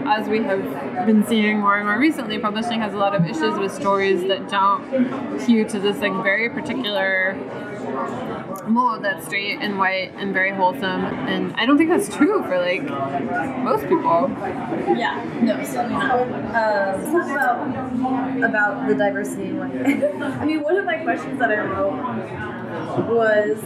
as we have been seeing more and more recently, publishing has a lot of issues with stories that don't hew to this like very particular mold that's straight and white and very wholesome. And I don't think that's true for like most people. Yeah, no, certainly not. Um, about about the diversity. White. I mean, one of my questions that I wrote was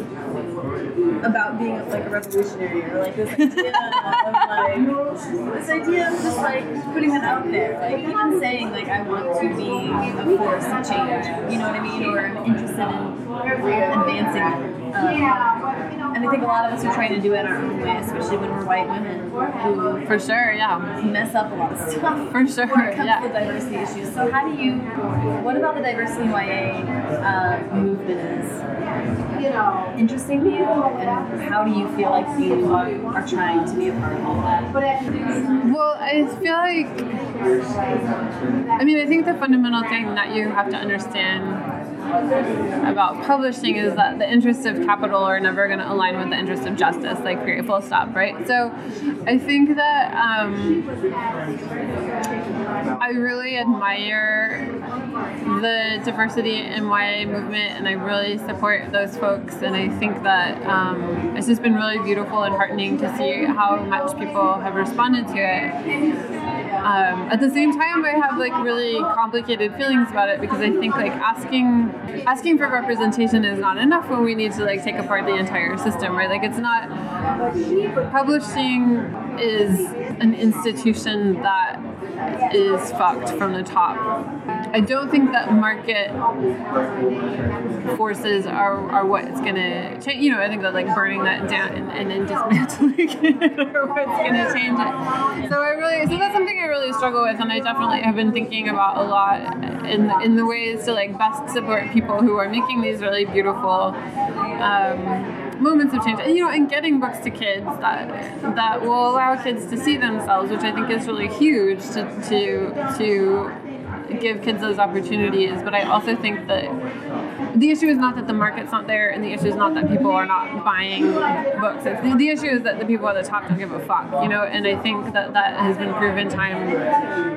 about being like a revolutionary or like this idea of like this idea of just like putting it out there, like even saying like I want to be a force of change. You know what I mean? Or I'm interested in advancing. Um, and I think a lot of us are trying to do it our own way, especially when we're white women who For sure, yeah. mess up a lot of stuff. For sure, when it comes yeah. to diversity issues. So how do you? What about the diversity YA uh, movement is interesting to you, and how do you feel like you are trying to be a part of all that? Well, I feel like, I mean, I think the fundamental thing that you have to understand about publishing is that the interests of capital are never going to align with the interests of justice, like period, full stop, right? So I think that um, I really admire the diversity in YA movement, and I really support those folks. And I think that um, it's just been really beautiful and heartening to see how much people have responded to it. Um, at the same time, I have like really complicated feelings about it because I think like asking asking for representation is not enough when we need to like take apart the entire system, right? Like it's not publishing is an institution that is fucked from the top. I don't think that market forces are, are what's gonna change. You know, I think that like burning that down and, and then dismantling it are what's gonna change it. So I really, so that's something I really struggle with, and I definitely have been thinking about a lot in in the ways to like best support people who are making these really beautiful. Um, moments of change and you know and getting books to kids that that will allow kids to see themselves which i think is really huge to to to give kids those opportunities but i also think that the issue is not that the market's not there and the issue is not that people are not buying books. The, the issue is that the people at the top don't give a fuck you know and i think that that has been proven time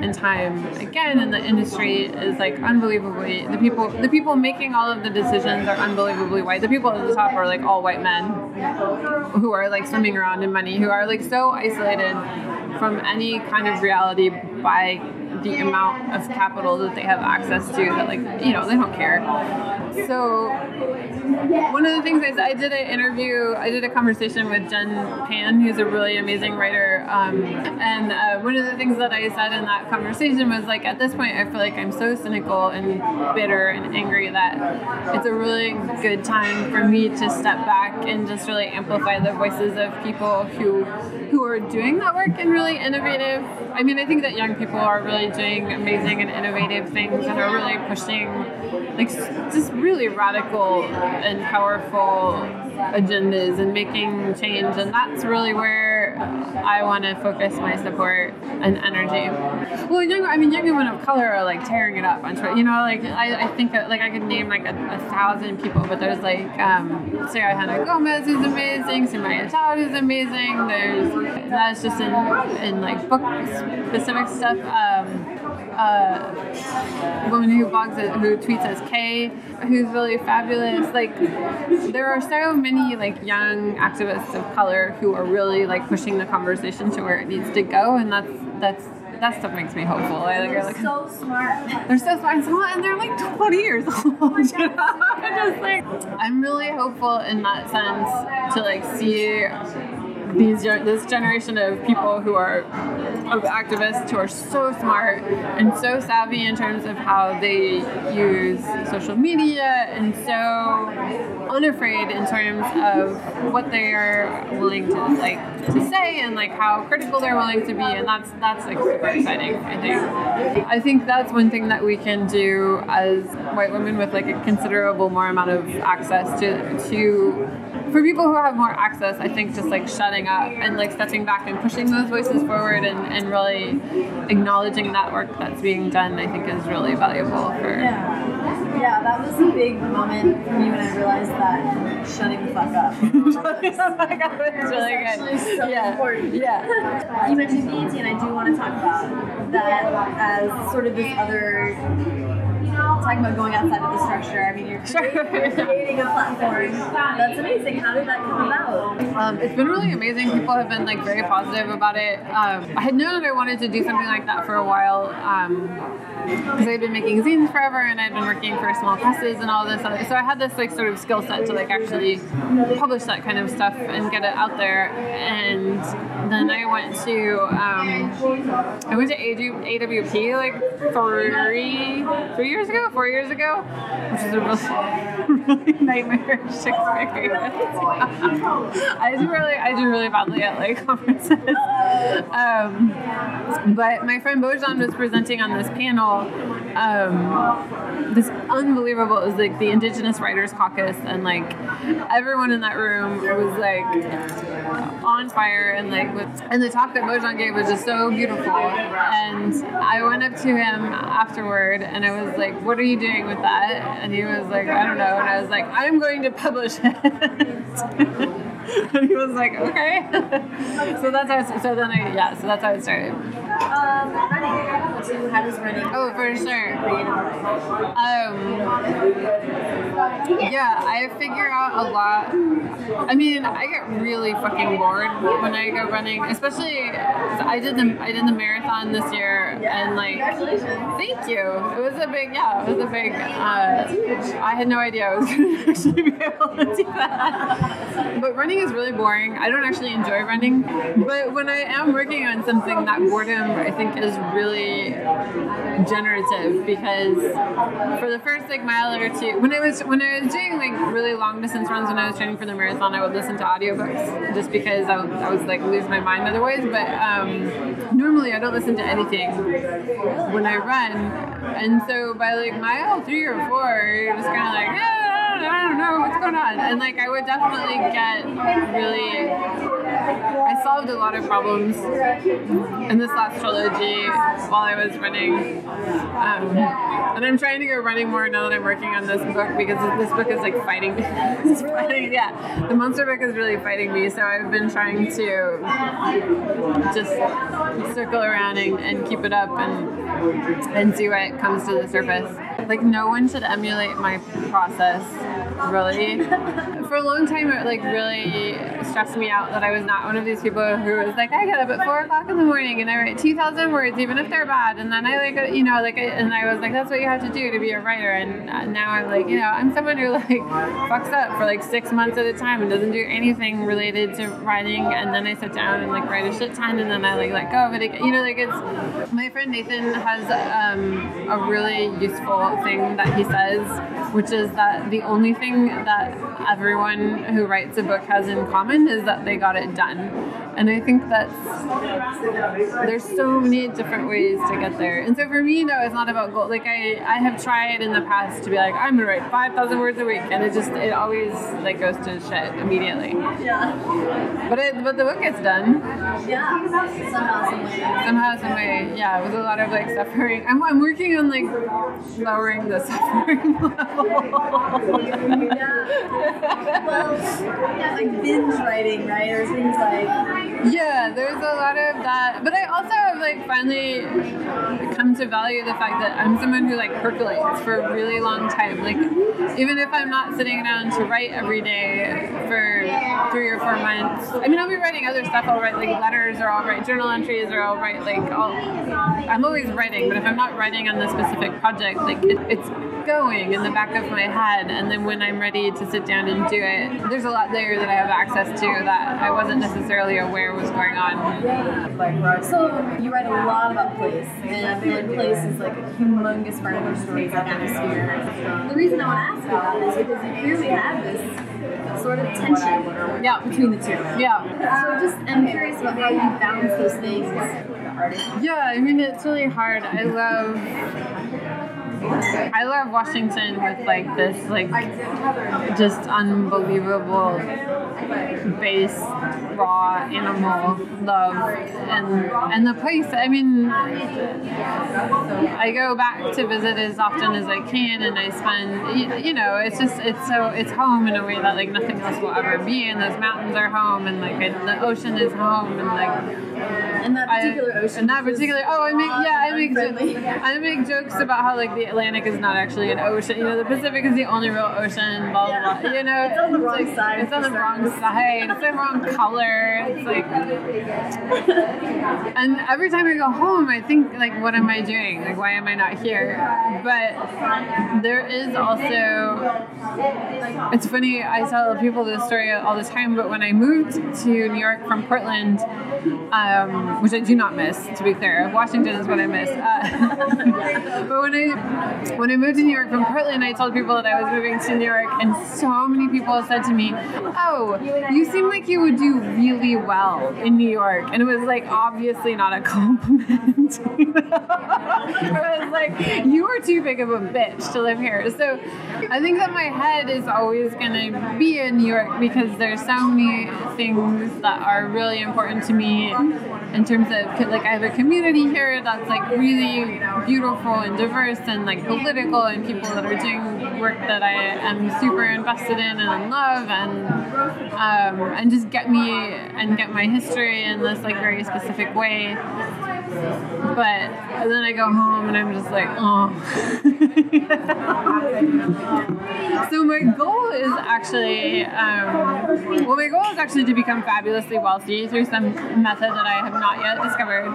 and time again and the industry is like unbelievably the people the people making all of the decisions are unbelievably white. The people at the top are like all white men who are like swimming around in money who are like so isolated from any kind of reality by the amount of capital that they have access to that like you know they don't care. So one of the things I, I did an interview i did a conversation with jen pan who's a really amazing writer um, and uh, one of the things that i said in that conversation was like at this point i feel like i'm so cynical and bitter and angry that it's a really good time for me to step back and just really amplify the voices of people who who are doing that work and really innovative. I mean i think that young people are really doing amazing and innovative things and are really pushing like just really radical and powerful agendas and making change and that's really where I want to focus my support and energy. Well, young, I mean, young women of color are like tearing it up on Twitter. You know, like I, I think that, like I could name like a, a thousand people, but there's like um, Sarah Hannah Gomez is amazing, Sumaya Todd is amazing. There's that's just in in like book specific stuff. Um, uh, woman who blogs it, who tweets as Kay, who's really fabulous. Like there are so many like young activists of color who are really like pushing the conversation to where it needs to go, and that's that's that stuff makes me hopeful. I They're like so smart. they're so smart, and, so, and they're like 20 years old. You know? I'm just like I'm really hopeful in that sense to like see these this generation of people who are of activists who are so smart and so savvy in terms of how they use social media and so unafraid in terms of what they are willing to like to say and like how critical they're willing to be and that's that's like super exciting I think. I think that's one thing that we can do as white women with like a considerable more amount of access to to for people who have more access, I think just like shutting up and like stepping back and pushing those voices forward and, and really acknowledging that work that's being done, I think is really valuable for. Yeah. Yeah, that was a big moment for me when I realized that shutting the fuck up. it's really actually good. so yeah. important. Yeah. You mentioned BET, and I do want to talk about that as sort of this other. Talking about going outside of the structure. I mean, you're creating, you're creating a platform. That's amazing. How did that come about? Um, it's been really amazing. People have been like very positive about it. Um, I had known that I wanted to do something like that for a while because I'd been making zines forever and I'd been working for small presses and all this. Other, so I had this like sort of skill set to like actually publish that kind of stuff and get it out there. And then I went to um, I went to AWP like three three years ago, four years ago, which is a really really nightmarish experience. I do really, I do really badly at like conferences. Um, but my friend Bojan was presenting on this panel. Um, this unbelievable it was like the Indigenous Writers Caucus, and like everyone in that room was like on fire, and like with, and the talk that Bojan gave was just so beautiful. And I went up to him afterward, and I was like, "What are you doing with that?" And he was like, "I don't know." And I was like, "I'm going to publish it." and he was like, "Okay." so that's how. So then I yeah. So that's how it started. Um? Oh, for sure. Um, yeah, I figure out a lot. I mean, I get really fucking bored when I go running, especially I did the I did the marathon this year, and like, thank you. It was a big yeah, it was a big. Uh, I had no idea I was to actually be able to do that. But running is really boring. I don't actually enjoy running, but when I am working on something, that boredom I think is really generative because for the first like mile or two, when I was when I was doing like really long distance runs when I was training for the marathon, I would listen to audiobooks just because I, would- I was like lose my mind otherwise. But um, normally I don't listen to anything when I run, and so by like mile three or four, you're kind of like. "Ah, I don't know what's going on, and like I would definitely get really. I solved a lot of problems in this last trilogy while I was running. Um, and I'm trying to go running more now that I'm working on this book because this book is like fighting me. yeah. The monster book is really fighting me, so I've been trying to just circle around and, and keep it up and and see what comes to the surface. Like no one should emulate my process, really. For a long time, it like really stressed me out that I was not one of these people who was like, I get up at four o'clock in the morning and I write two thousand words, even if they're bad, and then I like, you know, like, I- and I was like, that's what you have to do to be a writer. And uh, now I'm like, you know, I'm someone who like fucks up for like six months at a time and doesn't do anything related to writing, and then I sit down and like write a shit ton, and then I like let go of it. again. You know, like it's my friend Nathan has um, a really useful thing that he says, which is that the only thing that everyone who writes a book has in common is that they got it done. And I think that's there's so many different ways to get there. And so for me, no, it's not about goal. Like I, I have tried in the past to be like, I'm gonna write five thousand words a week, and it just it always like goes to shit immediately. Yeah. But it, but the book gets done Yeah. Somehow, some way. somehow, some way. Yeah, with a lot of like suffering. I'm, I'm working on like lowering the suffering level. Yeah. Well, like binge writing, right? Or things like Yeah, there's a lot of that. But I also have like finally come to value the fact that I'm someone who like percolates for a really long time. Like even if I'm not sitting down to write every day for three or four months. I mean I'll be writing other stuff, I'll write like letters or I'll write journal entries or I'll write like I'll I'm always writing, but if I'm not writing on the specific project, like it, it's going in the back of my head and then when I'm ready to sit down and do it, there's a lot there that I have access to that I wasn't necessarily aware was going on. So you write a lot about place, and I feel like place is like a humongous part of your story's atmosphere. The reason I want to ask you about is because you clearly have this sort of tension Yeah. between the two. Yeah. So just I'm curious about how you balance those things. Yeah, I mean it's really hard. I love I love Washington with like this like just unbelievable base raw animal love. And and the place I mean I go back to visit as often as I can and I spend you, you know it's just it's so it's home in a way that like nothing else will ever be. And those mountains are home and like it, the ocean is home and like And that I, particular ocean. and that particular oh I make yeah I make jo- I make jokes about how like the Atlantic is not actually an ocean. You know the Pacific is the only real ocean blah blah blah. You know It's on the wrong like, side it's on the wrong starters. it's the wrong color it's like and every time I go home I think like what am I doing like why am I not here but there is also it's funny, I tell people this story all the time, but when I moved to New York from Portland, um, which I do not miss, to be clear, Washington is what I miss. Uh, but when I when I moved to New York from Portland, I told people that I was moving to New York, and so many people said to me, "Oh, you seem like you would do really well in New York," and it was like obviously not a compliment. it was like you are too big of a bitch to live here. So I think that my head is always to be in New York because there's so many things that are really important to me in terms of like I have a community here that's like really beautiful and diverse and like political and people that are doing work that I am super invested in and love and um, and just get me and get my history in this like very specific way. But then I go home and I'm just like, oh. so my goal is actually, um, well, my goal is actually to become fabulously wealthy through some method that I have not yet discovered,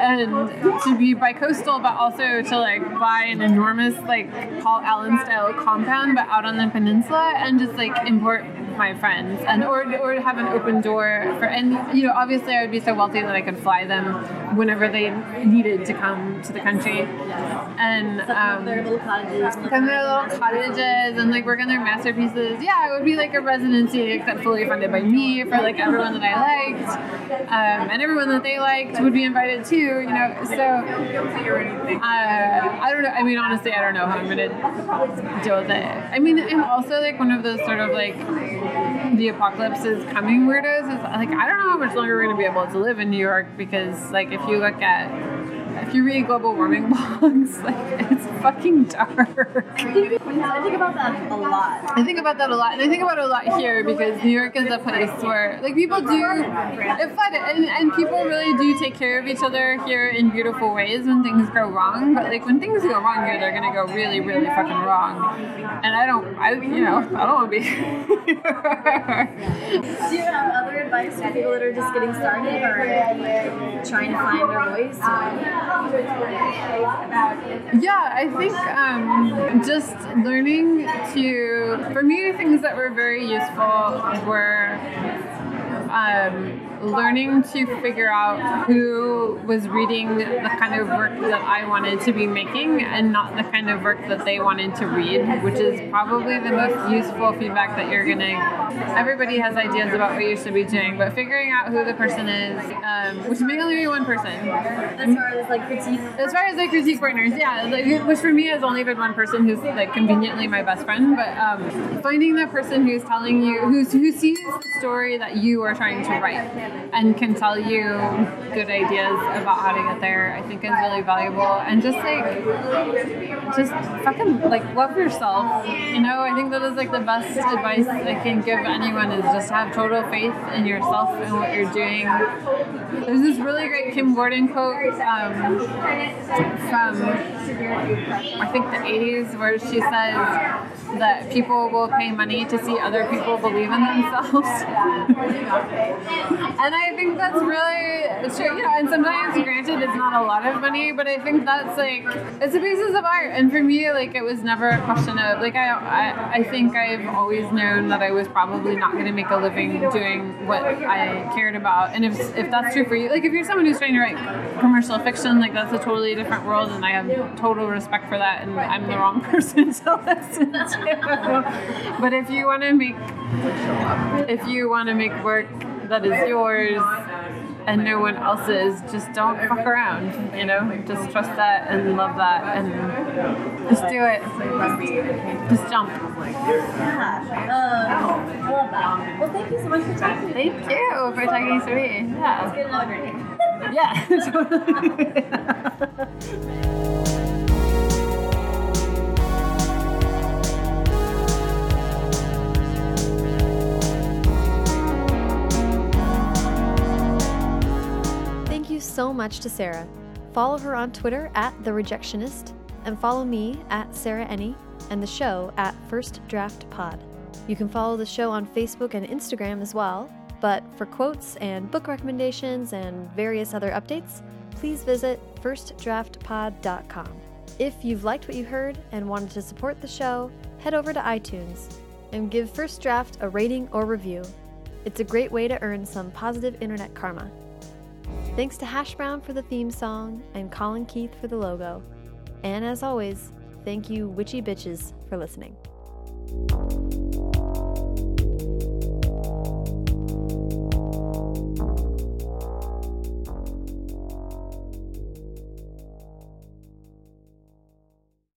and to be bi-coastal, but also to like buy an enormous like Paul Allen style compound, but out on the peninsula, and just like import my friends and or or have an open door for and you know obviously I would be so wealthy that I could fly them whenever they needed to come to the country and um, their come to their little cottages and like work on their masterpieces. Yeah, it would be like a residency except fully funded by me for like everyone that I liked, um, and everyone that they liked would be invited too. You know, so uh, I don't know. I mean, honestly, I don't know how I'm gonna deal with it. I mean, I'm also like one of those sort of like the apocalypse is coming weirdos. Is like I don't know how much longer we're gonna be able to live in New York because like if you look at if you read global warming blogs, like it's fucking dark. I think about that a lot. I think about that a lot, and I think about it a lot here because New York is a place where, like, people do it fun, and, and people really do take care of each other here in beautiful ways when things go wrong. But like when things go wrong here, they're gonna go really, really fucking wrong. And I don't, I you know, I don't want to be. Do you have other advice for people that are just getting started or trying to find their voice? Yeah, I think um, just learning to, for me, things that were very useful were um, learning to figure out who was reading the kind of work that I wanted to be making and not the kind of work that they wanted to read, which is probably the most useful feedback that you're gonna. Everybody has ideas about what you should be doing, but figuring out who the person is, um, which may only be one person. As far as like critique. As far as like critique partners, yeah, like, which for me has only been one person who's like conveniently my best friend, but um, finding the person who's telling you, who's who sees the story that you are trying to write and can tell you good ideas about how to get there, I think is really valuable. And just like, just fucking like love yourself. You know, I think that is like the best advice I can give anyone is just have total faith in yourself and what you're doing. There's this really great Kim Gordon quote um, from I think the 80s where she says that people will pay money to see other people believe in themselves. and I think that's really true. You know, and sometimes, granted, it's not a lot of money, but I think that's like it's a basis of art. And for me, like it was never a question of like I I, I think I've always known that I was probably not going to make a living doing what I cared about. And if if that's true for you, like if you're someone who's trying to write commercial fiction, like that's a totally different world, and I have total respect for that. And I'm the wrong person to listen to. but if you want to make if you want to make work that is yours and no one else's, just don't fuck around, you know? Just trust that and love that and just do it. Just jump. Yeah. Um, I love that. Well, thank you so much for talking to me. Thank you for talking to me. Yeah. Get another drink. Yeah, totally. So much to Sarah. Follow her on Twitter at The Rejectionist, and follow me at Sarah Enni and the show at First Draft Pod. You can follow the show on Facebook and Instagram as well, but for quotes and book recommendations and various other updates, please visit firstdraftpod.com. If you've liked what you heard and wanted to support the show, head over to iTunes and give First Draft a rating or review. It's a great way to earn some positive internet karma. Thanks to Hash Brown for the theme song and Colin Keith for the logo. And as always, thank you, witchy bitches, for listening.